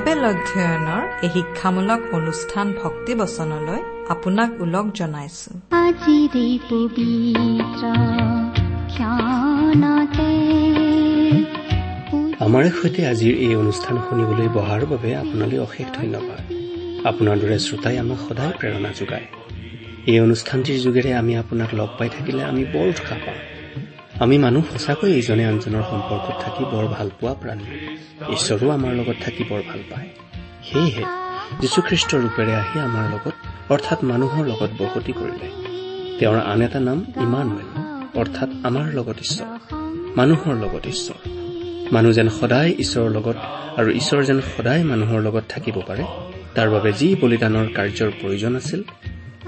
Bible অধ্যয়নৰ এই শিক্ষামূলক অনুষ্ঠান ভক্তিবচনলৈ আপোনাক ওলগ জনাইছো। আমাৰ সৈতে আজিৰ এই অনুষ্ঠান শুনিবলৈ বহাৰ বাবে আপোনালৈ অশেষ ধন্যবাদ। আপোনাৰ দৰে শ্ৰোতাই আমাক সদায় প্ৰেৰণা যোগায়। এই অনুষ্ঠানটিৰ যোগেৰে আমি আপোনাক লগ পাই থাকিলে আমি বৰ উৎসাহ পাওঁ আমি মানুহ সঁচাকৈ ইজনে আনজনৰ সম্পৰ্কত থাকি বৰ ভাল পোৱা প্ৰাণী। ঈশ্বৰো আমাৰ লগত থাকি বৰ ভাল পায়। সেয়েহে যীশুখ্ৰীষ্টৰ ৰূপেৰে আহি আমাৰ লগত অৰ্থাৎ মানুহৰ লগত বসতি কৰিলে। তেওঁৰ আন এটা নাম ইমানুৱেল অৰ্থাৎ আমাৰ লগত ঈশ্বৰ মানুহৰ লগত ঈশ্বৰ। মানুহ যেন সদায় ঈশ্বৰৰ লগত আৰু ঈশ্বৰ যেন সদায় মানুহৰ লগত থাকিব পাৰে তাৰ বাবে যি বলিদানৰ কাৰ্যৰ প্ৰয়োজন আছিল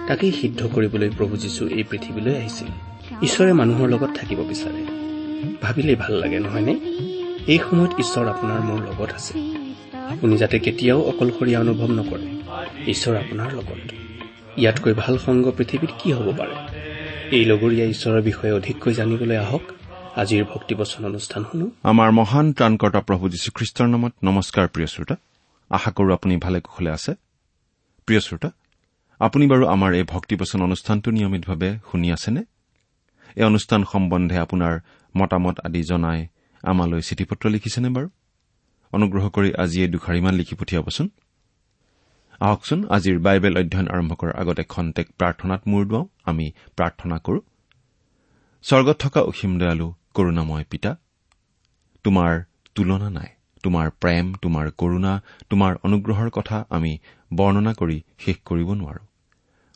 তাকেই সিদ্ধ কৰিবলৈ প্ৰভু যীশু এই পৃথিৱীলৈ আহিছিল। ঈশ্বৰে মানুহৰ লগত থাকিব বিচাৰে। ভাবিলেই ভাল লাগে নহয়নে এই সময়ত ঈশ্বৰ আপোনাৰ মোৰ লগত আছে। আপুনি যাতে কেতিয়াও অকলশৰীয়া অনুভৱ নকৰে। ঈশ্বৰ আপোনাৰ লগত। ইয়াতকৈ ভাল সংগ পৃথিৱীত কি হ'ব পাৰে? এই লগৰীয়া ঈশ্বৰৰ বিষয়ে অধিককৈ জানিবলৈ আহক। আজিৰ ভক্তিবচন অনুষ্ঠান শুনো। আমাৰ মহান ত্ৰাণকৰ্তা প্ৰভু যীশুখ্ৰীষ্টৰ নামত নমস্কাৰ প্ৰিয় শ্ৰোতা। আশা কৰো আপুনি ভালে কুশলে আছে। প্ৰিয় শ্ৰোতা আপুনি বাৰু আমাৰ এই ভক্তিবচন অনুষ্ঠানটো নিয়মিতভাৱে শুনি আছেনে? এই অনুষ্ঠান সম্বন্ধে আপোনাৰ মতামত আদি জনাই আমালৈ চিঠি পত্ৰ লিখিছেনে বাৰু? অনুগ্ৰহ কৰি আজি এই দুখাৰিমান লিখি পঠিয়াবচোন। আহকচোন আজিৰ বাইবেল অধ্যয়ন আৰম্ভ কৰাৰ আগতে খন্তেক প্ৰাৰ্থনাত মূৰ দুৱাওঁ। আমি প্ৰাৰ্থনা কৰো। স্বৰ্গত থকা অসীম দয়ালু কৰুণাময় পিতা তোমাৰ তুলনা নাই। তোমাৰ প্ৰেম তোমাৰ কৰুণা তোমাৰ অনুগ্ৰহৰ কথা আমি বৰ্ণনা কৰি শেষ কৰিব নোৱাৰো।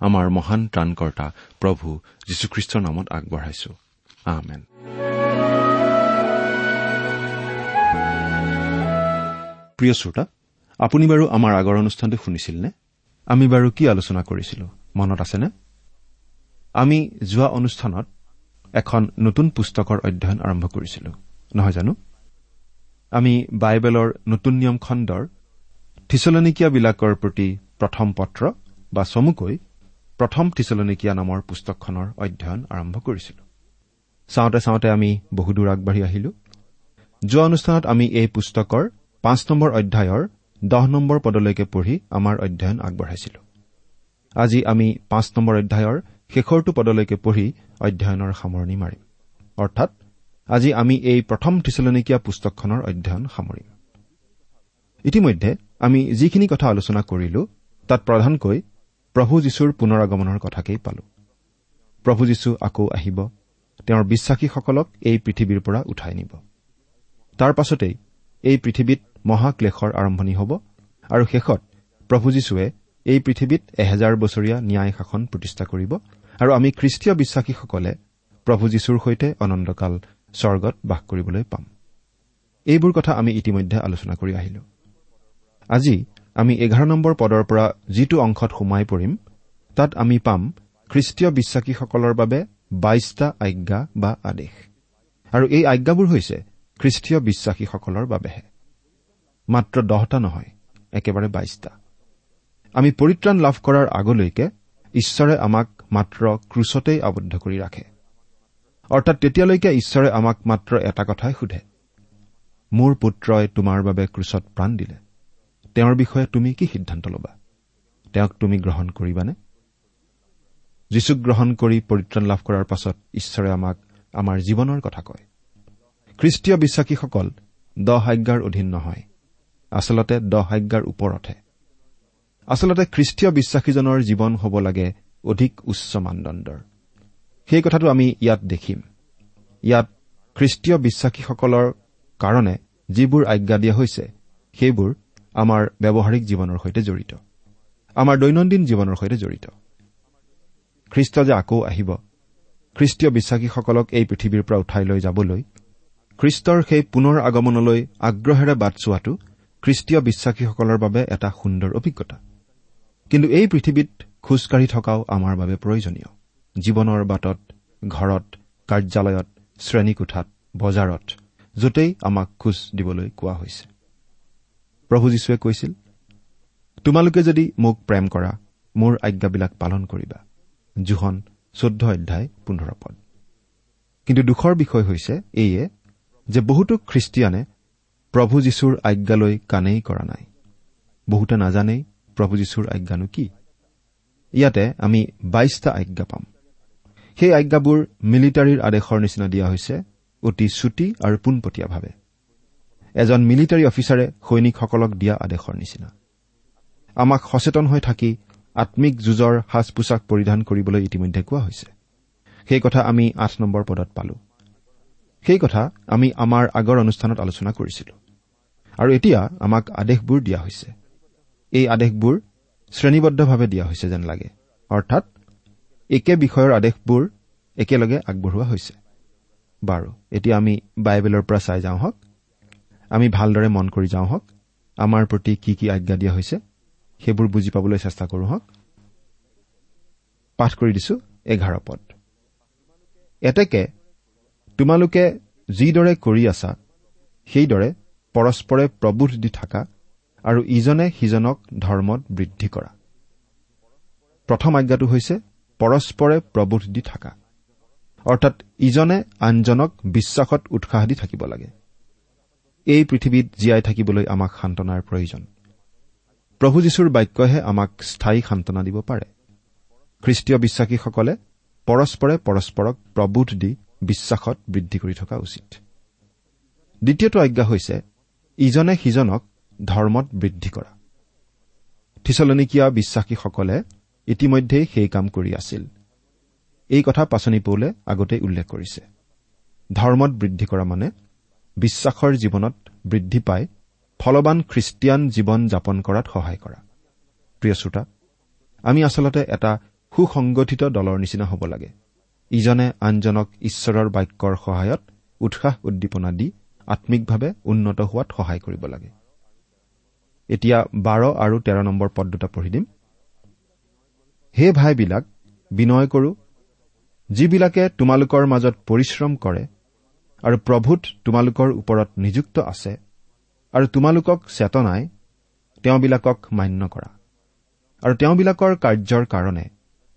আমাৰ মহান ত্ৰাণকৰ্তা প্ৰভু যীশুখ্ৰীষ্টৰ নামত আগবঢ়াইছো। আহমেন প্ৰিয় শ্ৰোতা আপুনি বাৰু আমাৰ আগৰ অনুষ্ঠানটো শুনিছিল নে আমি বাৰু কি আলোচনা কৰিছিলো? মনত আছেনে? আমি যোৱা অনুষ্ঠানত এখন নতুন পুস্তকৰ অধ্যয়ন আৰম্ভ কৰিছিলো। নহয় জানো? আমি বাইবেলৰ নতুন নিয়ম খণ্ডৰ থিচলনিকীয়াবিলাকৰ প্ৰতি প্ৰথম পত্ৰ বা চমুকৈ প্ৰথম থিচলনিকীয়া নামৰ পুস্তকখনৰ অধ্যয়ন আৰম্ভ কৰিছিলো। চাওঁতে চাওঁতে আমি বহুদূৰ আগবাঢ়ি আহিলো। যোৱা অনুষ্ঠানত আমি এই পুস্তকৰ পাঁচ নম্বৰ অধ্যায়ৰ দহ নম্বৰ পদলৈকে পঢ়ি আমাৰ অধ্যয়ন আগবঢ়াইছিলো। আজি আমি পাঁচ নম্বৰ অধ্যায়ৰ শেষৰটো পদলৈকে পঢ়ি অধ্যয়নৰ সামৰণি মাৰিম। অৰ্থাৎ আজি আমি এই প্ৰথম থিচলনিকীয়া পুস্তকখনৰ অধ্যয়ন সামৰিম। ইতিমধ্যে আমি যিখিনি কথা আলোচনা কৰিলো তাত প্ৰধানকৈ প্ৰভু যীশুৰ পুনৰ আগমনৰ কথাকেই পালো। প্ৰভু যীশু আকৌ আহিব। তেওঁৰ বিশ্বাসীসকলক এই পৃথিৱীৰ পৰা উঠাই নিব। তাৰ পাছতেই এই পৃথিৱীত মহাক্লেশৰ আৰম্ভণি হ'ব আৰু শেষত প্ৰভু যীশুৱে এই পৃথিৱীত এহেজাৰ বছৰীয়া ন্যায় শাসন প্ৰতিষ্ঠা কৰিব আৰু আমি খ্ৰীষ্টীয় বিশ্বাসীসকলে প্ৰভু যীশুৰ সৈতে অনন্তকাল স্বৰ্গত বাস কৰিবলৈ পাম। এইবোৰ কথা আমি ইতিমধ্যে আলোচনা কৰি আহিলো। আজি আমি এঘাৰ নম্বৰ পদৰ পৰা যিটো অংশত সোমাই পৰিম তাত আমি পাম খ্ৰীষ্টীয় বিশ্বাসীসকলৰ বাবে বাইশটা আজ্ঞা বা আদেশ। আৰু এই আজ্ঞাবোৰ হৈছে খ্ৰীষ্টীয় বিশ্বাসীসকলৰ বাবেহে। মাত্ৰ দহটা নহয় একেবাৰে বাইশটা। আমি পৰিত্ৰাণ লাভ কৰাৰ আগলৈকে ঈশ্বৰে আমাক মাত্ৰ ক্ৰুচতেই আবদ্ধ কৰি ৰাখে। অৰ্থাৎ তেতিয়ালৈকে ঈশ্বৰে আমাক মাত্ৰ এটা কথাই সোধে মোৰ পুত্ৰই তোমাৰ বাবে ক্ৰুচত প্ৰাণ দিলে। তেওঁৰ বিষয়ে তুমি কি সিদ্ধান্ত ল'বা? তেওঁক তুমি গ্ৰহণ কৰিবানে? যীচুক গ্ৰহণ কৰি পৰিত্ৰাণ লাভ কৰাৰ পাছত ঈশ্বৰে আমাক আমাৰ জীৱনৰ কথা কয়। খ্ৰীষ্টীয় বিশ্বাসীসকল দহ আজ্ঞাৰ অধীন নহয়। আচলতে দহ আজ্ঞাৰ ওপৰতহে। আচলতে খ্ৰীষ্টীয় বিশ্বাসীজনৰ জীৱন হ'ব লাগে অধিক উচ্চ মানদণ্ডৰ। সেই কথাটো আমি ইয়াত দেখিম। ইয়াত খ্ৰীষ্টীয় বিশ্বাসীসকলৰ কাৰণে যিবোৰ আজ্ঞা দিয়া হৈছে সেইবোৰ আমাৰ ব্যৱহাৰিক জীৱনৰ সৈতে জড়িত। আমাৰ দৈনন্দিন জীৱনৰ সৈতে জড়িত। খ্ৰীষ্ট যে আকৌ আহিব খ্ৰীষ্টীয় বিশ্বাসীসকলক এই পৃথিৱীৰ পৰা উঠাই লৈ যাবলৈ খ্ৰীষ্টৰ সেই পুনৰ আগমনলৈ আগ্ৰহেৰে বাট চোৱাটো খ্ৰীষ্টীয় বিশ্বাসীসকলৰ বাবে এটা সুন্দৰ অভিজ্ঞতা। কিন্তু এই পৃথিৱীত খোজকাঢ়ি থকাও আমাৰ বাবে প্ৰয়োজনীয়। জীৱনৰ বাটত ঘৰত কাৰ্যালয়ত শ্ৰেণীকোঠাত বজাৰত য'তেই আমাক খোজ দিবলৈ কোৱা হৈছে। প্ৰভু যীশুৱে কৈছিল তোমালোকে যদি মোক প্ৰেম কৰা মোৰ আজ্ঞাবিলাক পালন কৰিবা। জোহন চৈধ্য অধ্যায় পোন্ধৰ পদ। কিন্তু দুখৰ বিষয় হৈছে এইয়ে যে বহুতো খ্ৰীষ্টিয়ানে প্ৰভু যীশুৰ আজ্ঞালৈ কাণেই কৰা নাই। বহুতে নাজানেই প্ৰভু যীশুৰ আজ্ঞানো কি। ইয়াতে আমি বাইশটা আজ্ঞা পাম। সেই আজ্ঞাবোৰ মিলিটাৰীৰ আদেশৰ নিচিনা দিয়া হৈছে অতি চুটি আৰু পোনপটীয়াভাৱে। এজন মিলিটাৰী অফিচাৰে সৈনিকসকলক দিয়া আদেশৰ নিচিনা। আমাক সচেতন হৈ থাকি আম্মিক যুঁজৰ সাজ পোছাক পৰিধান কৰিবলৈ ইতিমধ্যে কোৱা হৈছে। সেই কথা আমি আঠ নম্বৰ পদত পালো। সেই কথা আমি আমাৰ আগৰ অনুষ্ঠানত আলোচনা কৰিছিলো। আৰু এতিয়া আমাক আদেশবোৰ দিয়া হৈছে। এই আদেশবোৰ শ্ৰেণীবদ্ধভাৱে দিয়া হৈছে যেন লাগে। অৰ্থাৎ একে বিষয়ৰ আদেশবোৰ একেলগে আগবঢ়োৱা হৈছে। বাৰু এতিয়া আমি বাইবেলৰ পৰা চাই যাওঁ হওক। আমি ভালদৰে মন কৰি যাওঁ হওক আমাৰ প্ৰতি কি কি আজ্ঞা দিয়া হৈছে সেইবোৰ বুজি পাবলৈ চেষ্টা কৰো হওক পাঠ কৰি দিছো এঘাৰ পদ। এতেকে তোমালোকে যিদৰে কৰি আছা সেইদৰে পৰস্পৰে প্ৰবোধ দি থকা আৰু ইজনে সিজনক ধৰ্মত বৃদ্ধি কৰা। প্ৰথম আজ্ঞাটো হৈছে পৰস্পৰে প্ৰবোধ দি থকা। অৰ্থাৎ ইজনে আনজনক বিশ্বাসত উৎসাহ দি থাকিব লাগে। এই পৃথিৱীত জীয়াই থাকিবলৈ আমাক সান্তনাৰ প্ৰয়োজন। প্ৰভু যীশুৰ বাক্যহে আমাক স্থায়ী সান্তনা দিব পাৰে। খ্ৰীষ্টীয় বিশ্বাসীসকলে পৰস্পৰে পৰস্পৰক প্ৰবোধ দি বিশ্বাসত বৃদ্ধি কৰি থকা উচিত। দ্বিতীয়টো আজ্ঞা হৈছে ইজনে সিজনক ধৰ্মত বৃদ্ধি কৰা। থিচলনিকীয়া বিশ্বাসীসকলে ইতিমধ্যেই সেই কাম কৰি আছিল। এই কথা পাচনি পৌলে আগতেই উল্লেখ কৰিছে। ধৰ্মত বৃদ্ধি কৰা মানে বিশ্বাসৰ জীৱনত বৃদ্ধি পাই ফলৱান খ্ৰীষ্টিয়ান জীৱন যাপন কৰাত সহায় কৰা। প্ৰিয় শ্ৰোতা আমি আচলতে এটা সুসংগঠিত দলৰ নিচিনা হ'ব লাগে। ইজনে আনজনক ঈশ্বৰৰ বাক্যৰ সহায়ত উৎসাহ উদ্দীপনা দি আম্মিকভাৱে উন্নত হোৱাত সহায় কৰিব লাগে। এতিয়া বাৰ আৰু তেৰ নম্বৰ পদ দুটা পঢ়ি দিম। হে ভাইবিলাক বিনয় কৰো যিবিলাকে তোমালোকৰ মাজত পৰিশ্ৰম কৰে আৰু প্ৰভূত তোমালোকৰ ওপৰত নিযুক্ত আছে আৰু তোমালোকক চেতনাই তেওঁবিলাকক মান্য কৰা। আৰু তেওঁবিলাকৰ কাৰ্যৰ কাৰণে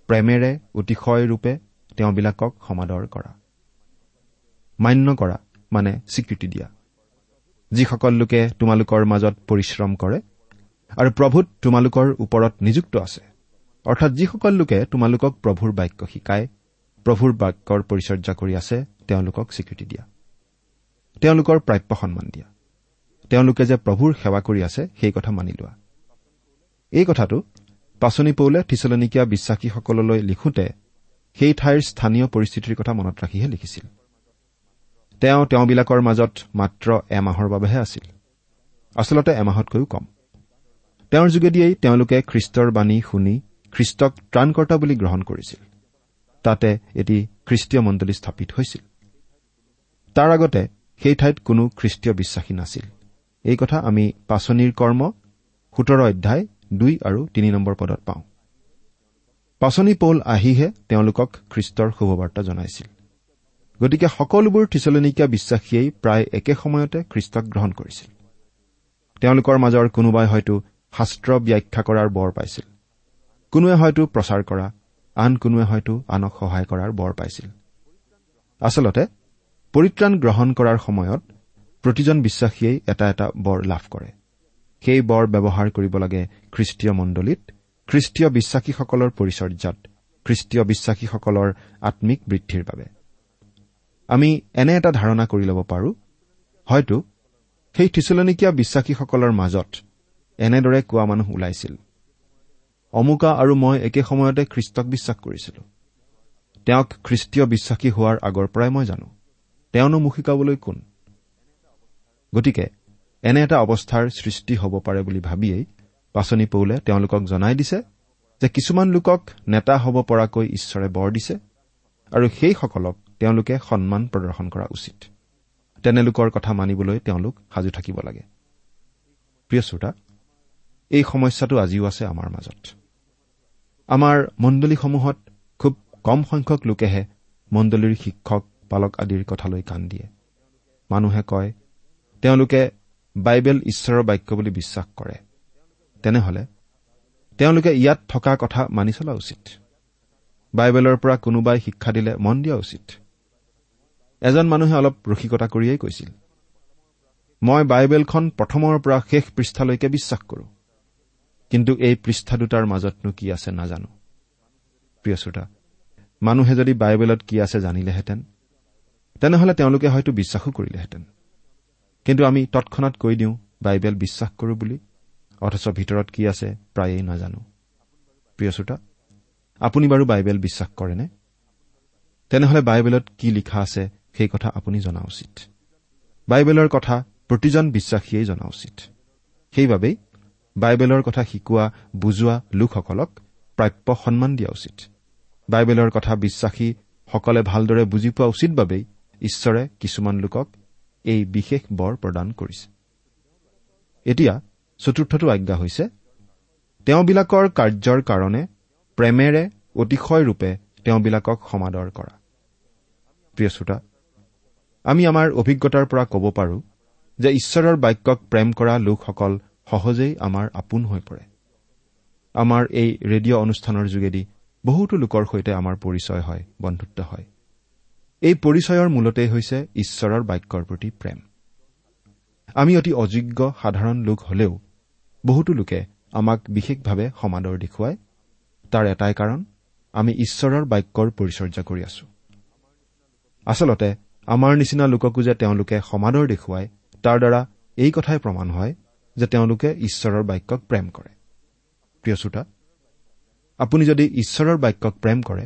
প্ৰেমেৰে অতিশয়ৰূপে তেওঁবিলাকক সমাদৰ কৰা। মান্য কৰা মানে স্বীকৃতি দিয়া। যিসকল লোকে তোমালোকৰ মাজত পৰিশ্ৰম কৰে আৰু প্ৰভূত তোমালোকৰ ওপৰত নিযুক্ত আছে। অৰ্থাৎ যিসকল লোকে তোমালোকক প্ৰভুৰ বাক্য শিকায় প্ৰভুৰ বাক্যৰ পৰিচৰ্যা কৰি আছে তেওঁলোকক স্বীকৃতি দিয়া। তেওঁলোকৰ প্ৰাপ্য সন্মান দিয়া। তেওঁলোকে যে প্ৰভুৰ সেৱা কৰি আছে সেই কথা মানি লোৱা। এই কথাটো পাচনি পৌলে থিচলনিকীয়া বিশ্বাসীসকললৈ লিখোঁতে সেই ঠাইৰ স্থানীয় পৰিস্থিতিৰ কথা মনত ৰাখিহে লিখিছিল। তেওঁ তেওঁবিলাকৰ মাজত মাত্ৰ এমাহৰ বাবেহে আছিল। আচলতে এমাহতকৈও কম। তেওঁৰ যোগেদিয়েই তেওঁলোকে খ্ৰীষ্টৰ বাণী শুনি খ্ৰীষ্টক ত্ৰাণকৰ্তা বুলি গ্ৰহণ কৰিছিল। তাতে এটি খ্ৰীষ্টীয় মণ্ডলী স্থাপিত হৈছিল। তাৰ আগতে সেই ঠাইত কোনো খ্ৰীষ্টীয় বিশ্বাসী নাছিল। এই কথা আমি পাচনিৰ কৰ্ম সোতৰ অধ্যায় দুই আৰু তিনি নম্বৰ পদত পাওঁ। পাচনি পৌল আহিহে তেওঁলোকক খ্ৰীষ্টৰ শুভবাৰ্তা জনাইছিল। গতিকে সকলোবোৰ থিচলনিকীয়া বিশ্বাসীয়েই প্ৰায় একে সময়তে খ্ৰীষ্টক গ্ৰহণ কৰিছিল। তেওঁলোকৰ মাজৰ কোনোবাই হয়তো শাস্ত্ৰ ব্যাখ্যা কৰাৰ বৰ পাইছিল। কোনোৱে হয়তো প্ৰচাৰ কৰা আন কোনোৱে হয়তো আনক সহায় কৰাৰ বৰ পাইছিল। আচলতে পৰিত্ৰাণ গ্ৰহণ কৰাৰ সময়ত প্ৰতিজন বিশ্বাসীয়েই এটা এটা বৰ লাভ কৰে। সেই বৰ ব্যৱহাৰ কৰিব লাগে খ্ৰীষ্টীয় মণ্ডলীত খ্ৰীষ্টীয় বিশ্বাসীসকলৰ পৰিচৰ্যাত খ্ৰীষ্টীয় বিশ্বাসীসকলৰ আম্মিক বৃদ্ধিৰ বাবে। আমি এনে এটা ধাৰণা কৰি ল'ব পাৰোঁ হয়তো সেই থিচলনিকীয়া বিশ্বাসীসকলৰ মাজত এনেদৰে কোৱা মানুহ ওলাইছিল। অমুকা আৰু মই একে সময়তে খ্ৰীষ্টক বিশ্বাস কৰিছিলো। তেওঁক খ্ৰীষ্টীয় বিশ্বাসী হোৱাৰ আগৰ পৰাই মই জানো। তেওঁনো মোক শিকাবলৈ কোন? গতিকে এনে এটা অৱস্থাৰ সৃষ্টি হ'ব পাৰে বুলি ভাবিয়েই পাচনি পৌলে তেওঁলোকক জনাই দিছে যে কিছুমান লোকক নেতা হ'ব পৰাকৈ ঈশ্বৰে বৰ দিছে আৰু সেইসকলক তেওঁলোকে সন্মান প্ৰদৰ্শন কৰা উচিত। তেনেলোকৰ কথা মানিবলৈ তেওঁলোক সাজু থাকিব লাগে। প্ৰিয় শ্ৰোতা এই সমস্যাটো আজিও আছে আমাৰ মাজত। আমাৰ মণ্ডলীসমূহত খুব কম সংখ্যক লোকেহে মণ্ডলীৰ শিক্ষক পালক আদিৰ কথালৈ কাণ দিয়ে। মানুহে কয় তেওঁলোকে বাইবেল ঈশ্বৰৰ বাক্য বুলি বিশ্বাস কৰে। তেনেহলে তেওঁলোকে ইয়াত থকা কথা মানি চলা উচিত। বাইবেলৰ পৰা কোনোবাই শিক্ষা দিলে মন দিয়া উচিত। এজন মানুহে অলপ ৰসিকতা কৰিয়েই কৈছিল মই বাইবেলখন প্ৰথমৰ পৰা শেষ পৃষ্ঠালৈকে বিশ্বাস কৰো। কিন্তু এই পৃষ্ঠা দুটাৰ মাজতনো কি আছে নাজানো। প্ৰিয় শ্ৰোতা মানুহে যদি বাইবেলত কি আছে জানিলেহেঁতেন তেনেহলে তেওঁলোকে হয়তো বিশ্বাসো কৰিলেহেঁতেন। কিন্তু আমি তৎক্ষণাত কৈ দিওঁ বাইবেল বিশ্বাস কৰো বুলি অথচ ভিতৰত কি আছে প্ৰায়েই নাজানো। প্ৰিয় শ্ৰোতা আপুনি বাৰু বাইবেল বিশ্বাস কৰেনে? তেনেহলে বাইবেলত কি লিখা আছে সেই কথা আপুনি জনা উচিত। বাইবেলৰ কথা প্ৰতিজন বিশ্বাসীয়েই জনা উচিত। সেইবাবেই বাইবেলৰ কথা শিকোৱা বুজোৱা লোকসকলক প্ৰাপ্য সন্মান দিয়া উচিত। বাইবেলৰ কথা বিশ্বাসীসকলে ভালদৰে বুজি পোৱা উচিত বাবেই ঈশ্বৰে কিছুমান লোকক এই বিশেষ বৰ প্ৰদান কৰিছে। এতিয়া চতুৰ্থটো আজ্ঞা হৈছে তেওঁবিলাকৰ কাৰ্যৰ কাৰণে প্ৰেমেৰে অতিশয় ৰূপে তেওঁবিলাকক সমাদৰ কৰা। প্ৰিয় শ্ৰোতা আমি আমাৰ অভিজ্ঞতাৰ পৰা ক'ব পাৰো যে ঈশ্বৰৰ বাক্যক প্ৰেম কৰা লোকসকল সহজেই আমাৰ আপোন হৈ পৰে। আমাৰ এই ৰেডিঅ' অনুষ্ঠানৰ যোগেদি বহুতো লোকৰ সৈতে আমাৰ পৰিচয় হয় বন্ধুত্ব হয়। এই পৰিচয়ৰ মূলতেই হৈছে ঈশ্বৰৰ বাক্যৰ প্ৰতি প্ৰেম। আমি অতি অযোগ্য সাধাৰণ লোক হলেও বহুতো লোকে আমাক বিশেষভাৱে সমাদৰ দেখুৱায়। তাৰ এটাই কাৰণ আমি ঈশ্বৰৰ বাক্যৰ পৰিচৰ্যা কৰি আছো। আচলতে আমাৰ নিচিনা লোককো যে তেওঁলোকে সমাদৰ দেখুৱায় তাৰ দ্বাৰা এই কথাই প্ৰমাণ হয় যে তেওঁলোকে ঈশ্বৰৰ বাক্যক প্ৰেম কৰে। প্ৰিয় শ্ৰোতা আপুনি যদি ঈশ্বৰৰ বাক্যক প্ৰেম কৰে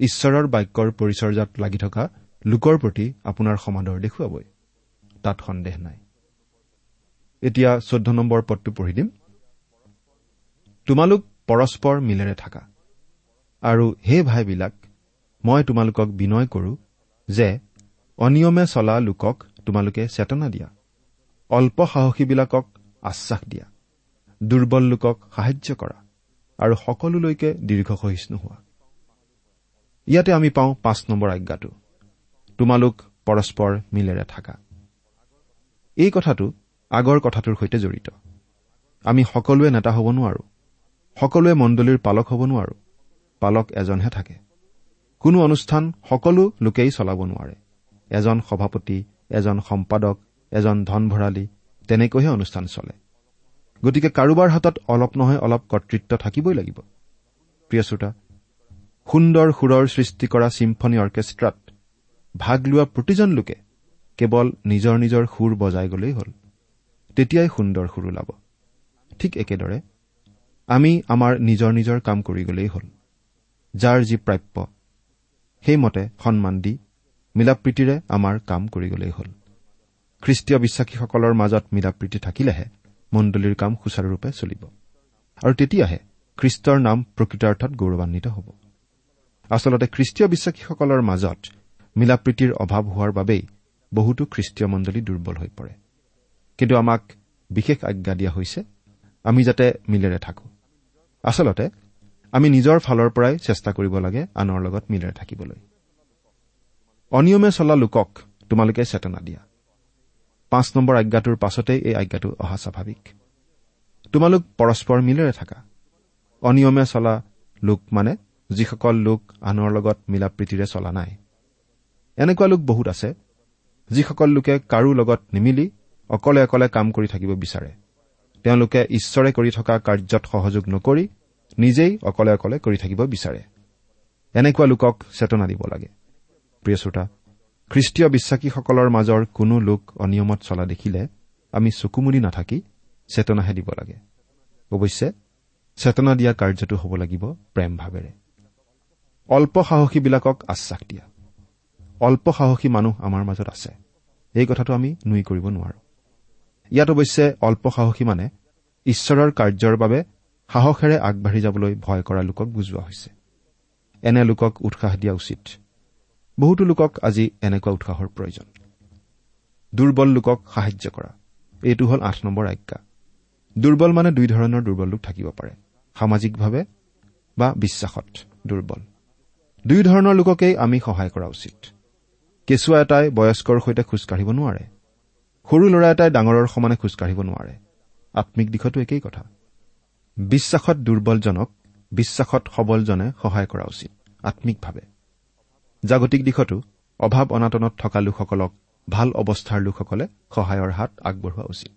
ঈশ্বৰৰ বাক্যৰ পৰিচৰ্যাত লাগি থকা লোকৰ প্ৰতি আপোনাৰ সমাদৰ দেখুৱাবই। তাত সন্দেহ নাই। এতিয়া চৈধ্য নম্বৰ পদটো পঢ়ি দিম। তোমালোক পৰস্পৰ মিলেৰে থাকা। আৰু হে ভাইবিলাক মই তোমালোকক বিনয় কৰো যে অনিয়মে চলা লোকক তোমালোকে চেতনা দিয়া। অল্প সাহসীবিলাকক আশ্বাস দিয়া। দুৰ্বল লোকক সাহায্য কৰা আৰু সকলোলৈকে দীৰ্ঘ সহিষ্ণু হোৱা। ইয়াতে আমি পাওঁ পাঁচ নম্বৰ আজ্ঞাটো। তোমালোক পৰস্পৰ মিলেৰে থাকা। এই কথাটো আগৰ কথাটোৰ সৈতে জড়িত। আমি সকলোৱে নেতা হ'ব নোৱাৰো। সকলোৱে মণ্ডলীৰ পালক হ'ব নোৱাৰো। পালক এজনহে থাকে। কোনো অনুষ্ঠান সকলো লোকেই চলাব নোৱাৰে। এজন সভাপতি এজন সম্পাদক এজন ধন ভৰালী তেনেকৈহে অনুষ্ঠান চলে। গতিকে কাৰোবাৰ হাতত অলপ নহয় অলপ কৰ্তৃত্ব থাকিবই লাগিব। প্ৰিয় শ্ৰোতা সুন্দৰ সুৰৰ সৃষ্টি কৰা চিম্ফনী অৰ্কেষ্ট্ৰাত ভাগ লোৱা প্ৰতিজন লোকে কেৱল নিজৰ নিজৰ সুৰ বজাই গলেই হ'ল। তেতিয়াই সুন্দৰ সুৰ ওলাব। ঠিক একেদৰে আমি আমাৰ নিজৰ নিজৰ কাম কৰি গলেই হ'ল। যাৰ যি প্ৰাপ্য সেইমতে সন্মান দি মিলাপ্ৰীতিৰে আমাৰ কাম কৰি গলেই হ'ল। খ্ৰীষ্টীয় বিশ্বাসীসকলৰ মাজত মিলাপ্ৰীতি থাকিলেহে মণ্ডলীৰ কাম সুচাৰুৰূপে চলিব। আৰু তেতিয়াহে খ্ৰীষ্টৰ নাম প্ৰকৃতাৰ্থত গৌৰৱান্বিত হ'ব। আচলতে খ্ৰীষ্টীয় বিশ্বাসীসকলৰ মাজত মিলাপ্ৰীতিৰ অভাৱ হোৱাৰ বাবেই বহুতো খ্ৰীষ্টীয় মণ্ডলী দুৰ্বল হৈ পৰে। কিন্তু আমাক বিশেষ আজ্ঞা দিয়া হৈছে আমি যাতে মিলেৰে থাকো। আচলতে আমি নিজৰ ফালৰ পৰাই চেষ্টা কৰিব লাগে আনৰ লগত মিলেৰে থাকিবলৈ। অনিয়মে চলা লোকক তোমালোকে চেতনা দিয়া। পাঁচ নম্বৰ আজ্ঞাটোৰ পাছতেই এই আজ্ঞাটো অহা স্বাভাৱিক। তোমালোক পৰস্পৰ মিলেৰে থাকা। অনিয়মে চলা লোক মানে যিসকল লোক আনৰ লগত মিলা প্ৰীতিৰে চলা নাই। এনেকুৱা লোক বহুত আছে যিসকল লোকে কাৰো লগত নিমিলি অকলে অকলে কাম কৰি থাকিব বিচাৰে। তেওঁলোকে ঈশ্বৰে কৰি থকা কাৰ্যত সহযোগ নকৰি নিজেই অকলে অকলে কৰি থাকিব বিচাৰে। এনেকুৱা লোকক চেতনা দিব লাগে। প্ৰিয় শ্ৰোতা খ্ৰীষ্টীয় বিশ্বাসীসকলৰ মাজৰ কোনো লোক অনিয়মত চলা দেখিলে আমি চকুমুদি নাথাকি চেতনাহে দিব লাগে। অৱশ্যে চেতনা দিয়া কাৰ্যটো হ'ব লাগিব প্ৰেম ভাৱেৰে অল্প সাহসীবিলাকক আশ্বাস দিয়া। অল্প সাহসী মানুহ আমাৰ মাজত আছে। এই কথাটো আমি নুই কৰিব নোৱাৰো। ইয়াত অৱশ্যে অল্প সাহসী মানে ঈশ্বৰৰ কাৰ্যৰ বাবে সাহসেৰে আগবাঢ়ি যাবলৈ ভয় কৰা লোকক বুজোৱা হৈছে। এনে লোকক উৎসাহ দিয়া উচিত। বহুতো লোকক আজি এনেকুৱা উৎসাহৰ প্ৰয়োজন। দুৰ্বল লোকক সাহায্য কৰা। এইটো হ'ল আঠ নম্বৰ আজ্ঞা। দুৰ্বল মানে দুই ধৰণৰ দুৰ্বল লোক থাকিব পাৰে। সামাজিকভাৱে বা বিশ্বাসত দুৰ্বল। দুই ধৰণৰ লোককেই আমি সহায় কৰা উচিত। কেঁচুৱা এটাই বয়স্কৰ সৈতে খোজকাঢ়িব নোৱাৰে। সৰু ল'ৰা এটাই ডাঙৰৰ সমানে খোজকাঢ়িব নোৱাৰে। আম্মিক দিশতো একেই কথা। বিশ্বাসত দুৰ্বলজনক বিশ্বাসত সবলজনে সহায় কৰা উচিত আম্মিকভাৱে জাগতিক দিশতো অভাৱ অনাটনত থকা লোকসকলক ভাল অৱস্থাৰ লোকসকলে সহায়ৰ হাত আগবঢ়োৱা উচিত।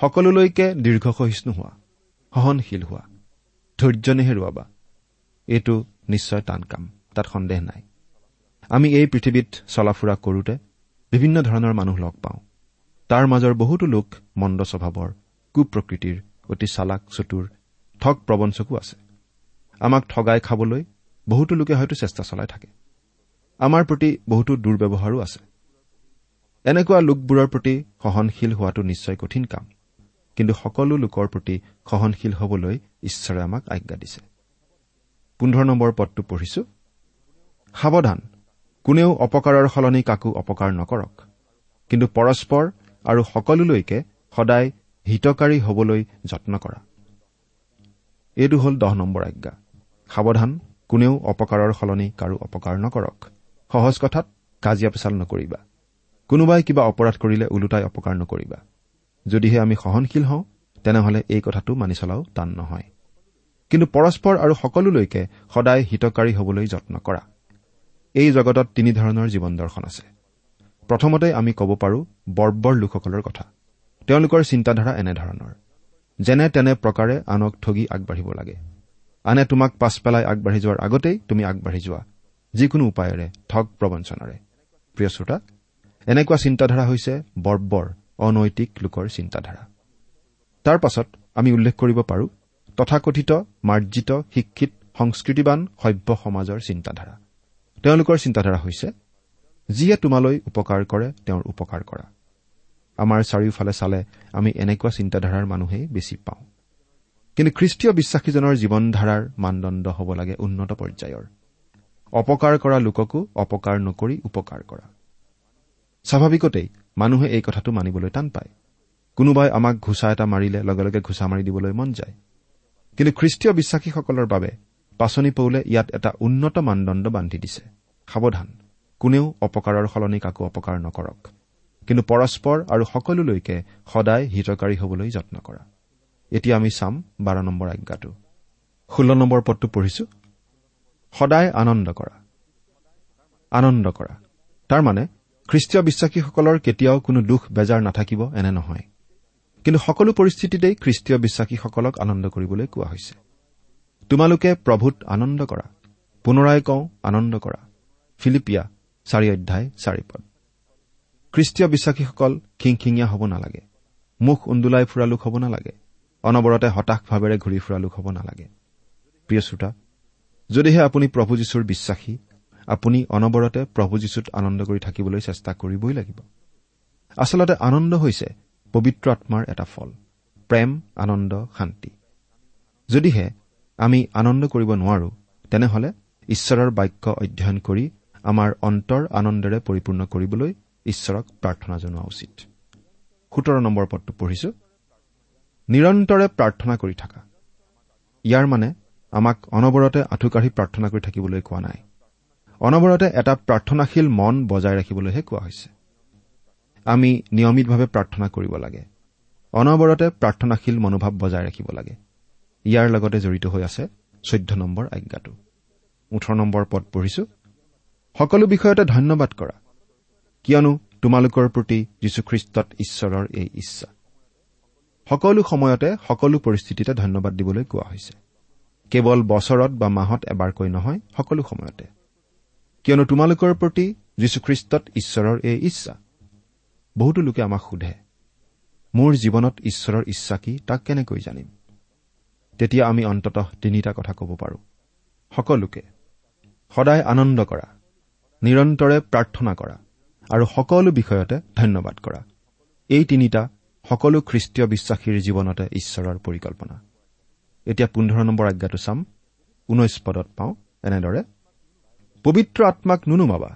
সকলোলৈকে দীৰ্ঘ সহিষ্ণু হোৱা সহনশীল হোৱা ধৈৰ্য নেহেৰুৱাবা এইটো নিশ্চয় টান কাম তাত সন্দেহ নাই। আমি এই পৃথিৱীত চলা ফুৰা কৰোতে বিভিন্ন ধৰণৰ মানুহ লগ পাওঁ। তাৰ মাজৰ বহুতো লোক মন্দ স্বভাৱৰ কুপ্ৰকৃতিৰ অতি চালাক চতুৰ ঠগ প্ৰবঞ্চকো আছে। আমাক ঠগাই খাবলৈ বহুতো লোকে হয়তো চেষ্টা চলাই থাকে। আমাৰ প্ৰতি বহুতো দুৰ্ব্যৱহাৰো আছে। এনেকুৱা লোকবোৰৰ প্ৰতি সহনশীল হোৱাটো নিশ্চয় কঠিন কাম। কিন্তু সকলো লোকৰ প্ৰতি সহনশীল হবলৈ ঈশ্বৰে আমাক আজ্ঞা দিছে। পোন্ধৰ নম্বৰ পদটো পঢ়িছো। সাৱধান কোনেও অপকাৰৰ সলনি কাকো অপকাৰ নকৰক। কিন্তু পৰস্পৰ আৰু সকলোলৈকে সদায় হিতকাৰী হবলৈ যত্ন কৰা। এইটো হ'ল দহ নম্বৰ আজ্ঞা। সাৱধান কোনেও অপকাৰৰ সলনি কাৰো অপকাৰ নকৰক। সহজ কথাত কাজিয়া পেচাল নকৰিবা। কোনোবাই কিবা অপৰাধ কৰিলে ওলোটাই অপকাৰ নকৰিবা। যদিহে আমি সহনশীল হওঁ তেনেহলে এই কথাটো মানি চলাও টান নহয়। কিন্তু পৰস্পৰ আৰু সকলোলৈকে সদায় হিতকাৰী হবলৈ যত্ন কৰা। এই জগতত তিনিধৰণৰ জীৱন দৰ্শন আছে। প্ৰথমতে আমি ক'ব পাৰোঁ বৰ্বৰ লোকসকলৰ কথা। তেওঁলোকৰ চিন্তাধাৰা এনেধৰণৰ যেনে তেনে প্ৰকাৰে আনক ঠগি আগবাঢ়িব লাগে। আনে তোমাক পাছ পেলাই আগবাঢ়ি যোৱাৰ আগতেই তুমি আগবাঢ়ি যোৱা। যিকোনো উপায়েৰে ঠগ প্ৰবঞ্চনাৰে। প্ৰিয় শ্ৰোতা এনেকুৱা চিন্তাধাৰা হৈছে বৰ্বৰ অনৈতিক লোকৰ চিন্তাধাৰা। তাৰ পাছত আমি উল্লেখ কৰিব পাৰোঁ তথাকথিত মাৰ্জিত শিক্ষিত সংস্কৃতিবান সভ্য সমাজৰ চিন্তাধাৰা। তেওঁলোকৰ চিন্তাধাৰা হৈছে যিয়ে তোমালৈ উপকাৰ কৰে তেওঁৰ উপকাৰ কৰা। আমাৰ চাৰিওফালে চালে আমি এনেকুৱা চিন্তাধাৰাৰ মানুহেই বেছি পাওঁ। কিন্তু খ্ৰীষ্টীয় বিশ্বাসীজনৰ জীৱনধাৰাৰ মানদণ্ড হ'ব লাগে উন্নত পৰ্যায়ৰ। অপকাৰ কৰা লোককো অপকাৰ নকৰি উপকাৰ কৰা। স্বাভাৱিকতেই মানুহে এই কথাটো মানিবলৈ টান পায়। কোনোবাই আমাক ঘোচা এটা মাৰিলে লগে লগে ঘোচা মাৰি দিবলৈ মন যায়। কিন্তু খ্ৰীষ্টীয় বিশ্বাসীসকলৰ বাবে পাচনি পৌলে ইয়াত এটা উন্নত মানদণ্ড বান্ধি দিছে। সাৱধান কোনেও অপকাৰৰ সলনি কাকো অপকাৰ নকৰক। কিন্তু পৰস্পৰ আৰু সকলোলৈকে সদায় হিতকাৰী হবলৈ যত্ন কৰা। এতিয়া আমি চাম বাৰ নম্বৰ আজ্ঞাটো। ষোল্ল নম্বৰ পদটো পঢ়িছো। সদায় আনন্দ কৰা। আনন্দ কৰা। তাৰমানে খ্ৰীষ্টীয় বিশ্বাসীসকলৰ কেতিয়াও কোনো দুখ বেজাৰ নাথাকিব এনে নহয়। কিন্তু সকলো পৰিস্থিতিতেই খ্ৰীষ্টীয় বিশ্বাসীসকলক আনন্দ কৰিবলৈ কোৱা হৈছে। তোমালোকে প্ৰভূত আনন্দ কৰা। পুনৰাই কওঁ আনন্দ কৰা। ফিলিপিয়া চাৰি অধ্যায় চাৰি পদ। খ্ৰীষ্টীয় বিশ্বাসীসকল খিংখিঙীয়া হ'ব নালাগে। মুখ উন্দোলাই ফুৰা লোক হ'ব নালাগে। অনবৰতে হতাশ ভাৱেৰে ঘূৰি ফুৰা লোক হ'ব নালাগে। প্ৰিয় শ্ৰোতা যদিহে আপুনি প্ৰভু যীশুৰ বিশ্বাসী আপুনি অনবৰতে প্ৰভু যীশুত আনন্দ কৰি থাকিবলৈ চেষ্টা কৰিবই লাগিব। আচলতে আনন্দ হৈছে পবিত্ৰ আত্মাৰ এটা ফল প্ৰেম আনন্দ শান্তি। যদিহে আমি আনন্দ কৰিব নোৱাৰো তেনেহলে ঈশ্বৰৰ বাক্য অধ্যয়ন কৰি আমাৰ অন্তৰ আনন্দেৰে পৰিপূৰ্ণ কৰিবলৈ ঈশ্বৰক প্ৰাৰ্থনা জনোৱা উচিত। সোতৰ নম্বৰ পদটো পঢ়িছো। নিৰন্তৰে প্ৰাৰ্থনা কৰি থকা। ইয়াৰ মানে আমাক অনবৰতে আঁঠুকাঢ়ি প্ৰাৰ্থনা কৰি থাকিবলৈ কোৱা নাই। অনবৰতে এটা প্ৰাৰ্থনাশীল মন বজাই ৰাখিবলৈহে কোৱা হৈছে। আমি নিয়মিতভাৱে প্ৰাৰ্থনা কৰিব লাগে। অনবৰতে প্ৰাৰ্থনাশীল মনোভাৱ বজাই ৰাখিব লাগে। ইয়াৰ লগতে জড়িত হৈ আছে চৈধ্য নম্বৰ আজ্ঞাটো। ওঠৰ নম্বৰ পদ পঢ়িছো। সকলো বিষয়তে ধন্যবাদ কৰা। কিয়নো তোমালোকৰ প্ৰতি যীশুখ্ৰীষ্টত ঈশ্বৰৰ এই ইচ্ছা। সকলো সময়তে সকলো পৰিস্থিতিতে ধন্যবাদ দিবলৈ কোৱা হৈছে। কেৱল বছৰত বা মাহত এবাৰকৈ নহয় সকলো সময়তে। কিয়নো তোমালোকৰ প্ৰতি যীশুখ্ৰীষ্টত ঈশ্বৰৰ এই ইচ্ছা। বহুতো লোকে আমাক সোধে মোৰ জীৱনত ঈশ্বৰৰ ইচ্ছা কি? তাক কেনেকৈ জানিম? তেতিয়া আমি অন্ততঃ তিনিটা কথা ক'ব পাৰোঁ। সকলোকে সদায় আনন্দ কৰা নিৰন্তৰে প্ৰাৰ্থনা কৰা আৰু সকলো বিষয়তে ধন্যবাদ কৰা। এই তিনিটা সকলো খ্ৰীষ্টীয় বিশ্বাসীৰ জীৱনতে ঈশ্বৰৰ পৰিকল্পনা। এতিয়া পোন্ধৰ নম্বৰ আজ্ঞাটো চাম। ঊনৈশ পদত পাওঁ এনেদৰে। পবিত্ৰ আত্মাক নুনুমাবা।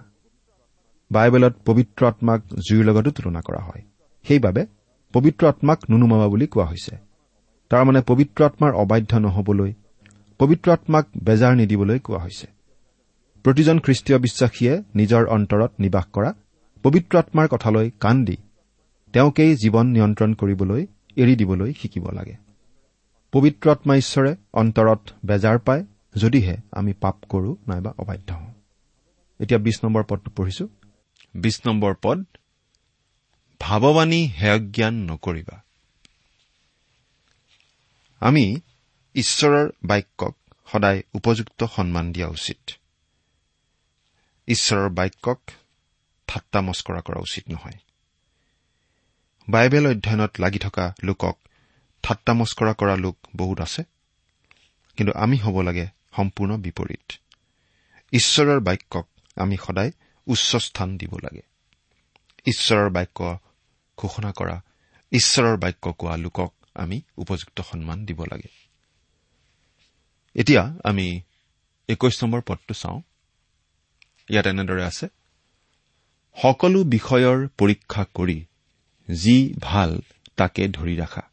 বাইবেলত পবিত্ৰ আত্মাক জুইৰ লগতো তুলনা কৰা হয়। সেইবাবে পবিত্ৰ আত্মাক নুনুমাবা বুলি কোৱা হৈছে। তাৰমানে পবিত্ৰ আত্মাৰ অবাধ্য নহবলৈ পবিত্ৰ আত্মাক বেজাৰ নিদিবলৈ কোৱা হৈছে। প্ৰতিজন খ্ৰীষ্টীয় বিশ্বাসীয়ে নিজৰ অন্তৰত নিবাস কৰা পবিত্ৰ আত্মাৰ কথালৈ কাণ দি তেওঁকেই জীৱন নিয়ন্ত্ৰণ কৰিবলৈ এৰি দিবলৈ শিকিব লাগে। পবিত্ৰ আত্মা ঈশ্বৰে অন্তৰত বেজাৰ পায় যদিহে আমি পাপ কৰোঁ নাইবা অবাধ্য হওঁ। এতিয়া বিশ নম্বৰ পদটো পঢ়িছো। বিশ নম্বৰ পদ ভাৱবাণী হেয়জ্ঞান নকৰিবা। আমি ঈশ্বৰৰ বাক্যক সদায় উপযুক্ত সন্মান দিয়া উচিত। ঈশ্বৰৰ বাক্যক ঠাট্টা মস্কৰা কৰা উচিত নহয়। বাইবেল অধ্যয়নত লাগি থকা লোকক ঠাট্টা মস্কৰা কৰা লোক বহুত আছে কিন্তু আমি হ'ব লাগে সম্পূৰ্ণ বিপৰীত। ঈশ্বৰৰ বাক্যক আমি সদায় উচ্চ স্থান দিব লাগে। ঈশ্বৰৰ বাক্য ঘোষণা কৰা ঈশ্বৰৰ বাক্য কোৱা লোকক আমি উপযুক্ত সন্মান দিব লাগে। এতিয়া আমি একৈশ নম্বৰ পদটো চাওঁ। ইয়াত এনেদৰে আছে সকলো বিষয়ৰ পৰীক্ষা কৰি যি ভাল তাকে ধৰি ৰাখা।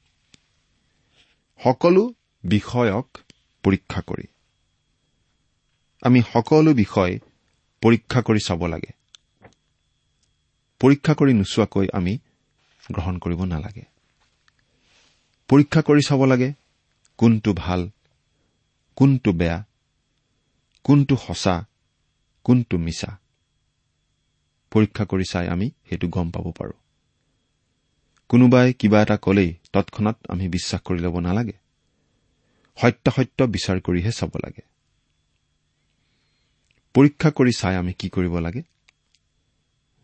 সকলো বিষয়ক পৰীক্ষা কৰি। আমি সকলো বিষয় পৰীক্ষা কৰি চাব লাগে। পৰীক্ষা কৰি নোচোৱাকৈ আমি গ্ৰহণ কৰিব নালাগে। পৰীক্ষা কৰি চাব লাগে কোনটো ভাল কোনটো বেয়া কোনটো সঁচা কোনটো মিছা। পৰীক্ষা কৰি চাই আমি সেইটো গম পাব পাৰোঁ। কোনোবাই কিবা এটা কলেই তৎক্ষণাত আমি বিশ্বাস কৰি ল'ব নালাগে। সত্যাসত্য বিচাৰ কৰিহে চাব লাগে। পৰীক্ষা কৰি চাই আমি কি কৰিব লাগে?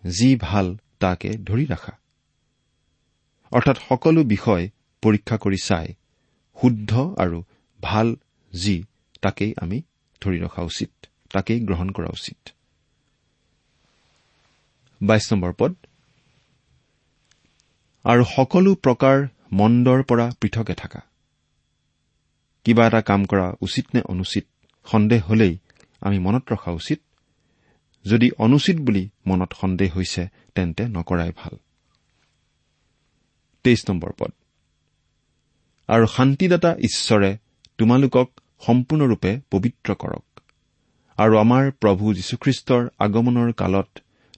যি ভাল তাকে ধৰি ৰাখা। অৰ্থাৎ সকলো বিষয় পৰীক্ষা কৰি চাই শুদ্ধ আৰু ভাল যি তাকেই আমি ধৰি ৰখা উচিত তাকেই গ্ৰহণ কৰা উচিত। বাইশ নম্বৰ পদ। আৰু সকলো প্ৰকাৰ মন্দৰ পৰা পৃথকে থকা। কিবা এটা কাম কৰা উচিত নে অনুচিত সন্দেহ হলেই আমি মনত ৰখা উচিত। যদি অনুচিত বুলি মনত সন্দেহ হৈছে তেন্তে নকৰাই ভাল। পদ। আৰু শান্তিদাতা ঈশ্বৰে তোমালোকক সম্পূৰ্ণৰূপে পবিত্ৰ কৰক। আৰু আমাৰ প্ৰভু যীশুখ্ৰীষ্টৰ আগমনৰ কালত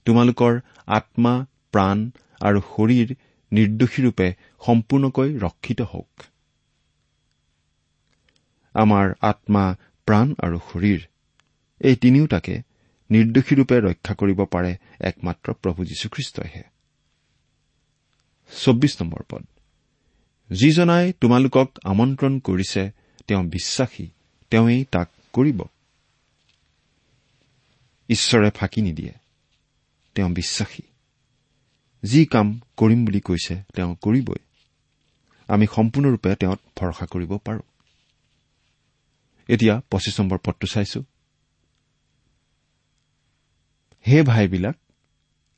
তোমালোকৰ আত্মা প্ৰাণ আৰু শৰীৰ নিৰ্দোষীৰূপে সম্পূৰ্ণকৈ ৰক্ষিত হওক। আমাৰ আত্মা প্ৰাণ আৰু শৰীৰ এই তিনিওটাকে নিৰ্দোষীৰূপে ৰক্ষা কৰিব পাৰে একমাত্ৰ প্ৰভু যীশুখ্ৰীষ্টইহে। পদ। যিজনাই তোমালোকক আমন্ত্ৰণ কৰিছে তেওঁ বিশ্বাসী তেওঁই তাক কৰিব। ঈশ্বৰে ফাঁকি নিদিয়ে তেওঁ বিশ্বাসী। যি কাম কৰিম বুলি কৈছে তেওঁ কৰিবই। আমি সম্পূৰ্ণৰূপে তেওঁত ভৰসা কৰিব পাৰো। এতিয়া পঁচিছ নম্বৰ পদটো চাইছো। হে ভাইবিলাক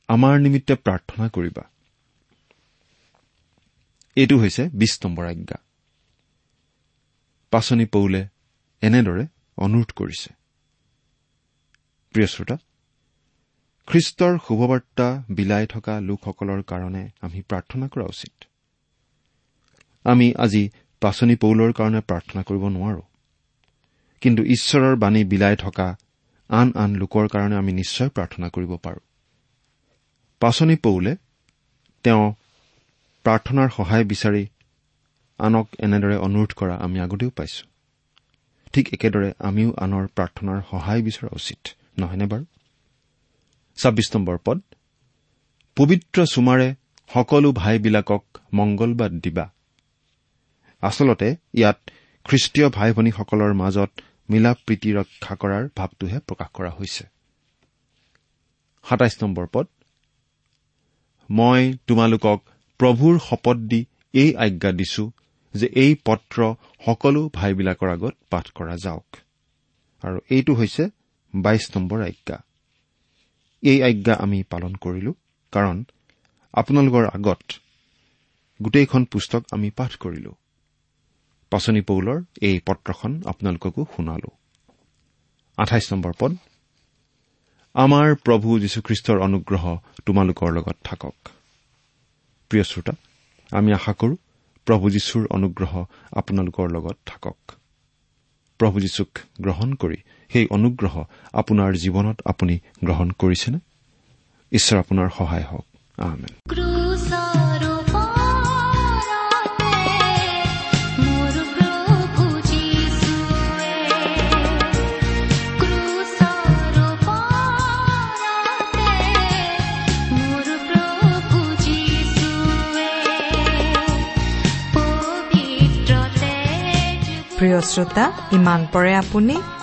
আমাৰ নিমিত্তে প্ৰাৰ্থনা কৰিবা। এইটো হৈছে বিশ নম্বৰ আজ্ঞা। পাচনি পৌলে এনেদৰে অনুৰোধ কৰিছে। প্ৰিয় শ্ৰোতা খ্ৰীষ্টৰ শুভবাৰ্তা বিলাই থকা লোকসকলৰ কাৰণে আমি প্ৰাৰ্থনা কৰা উচিত। আমি আজি পাচনি পৌলৰ কাৰণে প্ৰাৰ্থনা কৰিব নোৱাৰো। কিন্তু ঈশ্বৰৰ বাণী বিলাই থকা আন আন লোকৰ কাৰণে আমি নিশ্চয় প্ৰাৰ্থনা কৰিব পাৰো। পাচনি পৌলে তেওঁ প্ৰাৰ্থনাৰ সহায় বিচাৰি আনক এনেদৰে অনুৰোধ কৰা আমি আগতেও পাইছো। ঠিক একেদৰে আমিও আনৰ প্ৰাৰ্থনাৰ সহায় বিচৰা উচিত নহয়নে বাৰু? ছাব্বিছ নম্বৰ পদ। পবিত্ৰ চুমাৰে সকলো ভাইবিলাকক মংগলবাদ দিবা। আচলতে ইয়াত খ্ৰীষ্টীয় ভাই ভনীসকলৰ মাজত মিলা প্ৰীতি ৰক্ষা কৰাৰ ভাৱটোহে প্ৰকাশ কৰা হৈছে। পদ। মই তোমালোকক প্ৰভুৰ শপত দি এই আজ্ঞা দিছো যে এই পত্ৰ সকলো ভাইবিলাকৰ আগত পাঠ কৰা যাওক। আৰু এইটো হৈছে বাইশ নম্বৰ আজ্ঞা। এই আজ্ঞা আমি পালন কৰিলো। কাৰণ আপোনালোকৰ আগত গোটেইখন পুস্তক আমি পাঠ কৰিলো। পাচনি পৌলৰ এই পত্ৰখন আপোনালোককো শুনালো। পদ আমাৰ প্ৰভু যীশুখ্ৰীষ্টৰ অনুগ্ৰহ তোমালোকৰ লগত থাকক। প্ৰিয় শ্ৰোতা আমি আশা কৰো প্ৰভু যীশুৰ অনুগ্ৰহ আপোনালোকৰ লগত থাকক। প্ৰভু যীশুক গ্ৰহণ কৰি সেই অনুগ্ৰহ আপোনাৰ জীৱনত আপুনি গ্ৰহণ কৰিছেনে? ঈশ্বৰ আপোনাৰ সহায় হওক। প্ৰিয় শ্ৰোতা ইমান পৰে আপুনি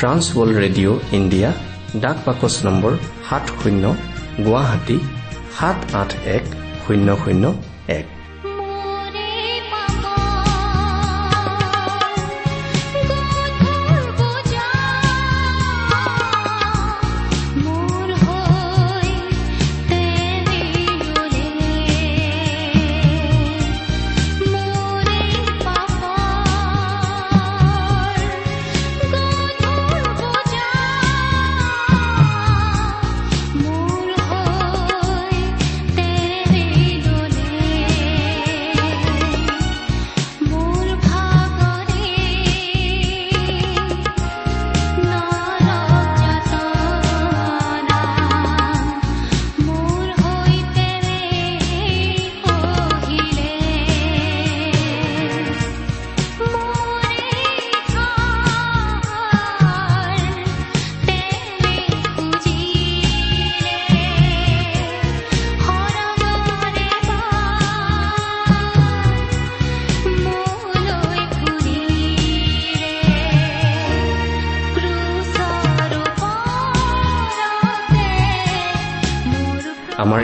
ট্ৰান্সৱৰ্ল্ড ৰেডিঅ' ইণ্ডিয়া ডাক বাকচ নম্বৰ সাত শূন্য গুৱাহাটী সাত আঠ এক শূন্য শূন্য এক।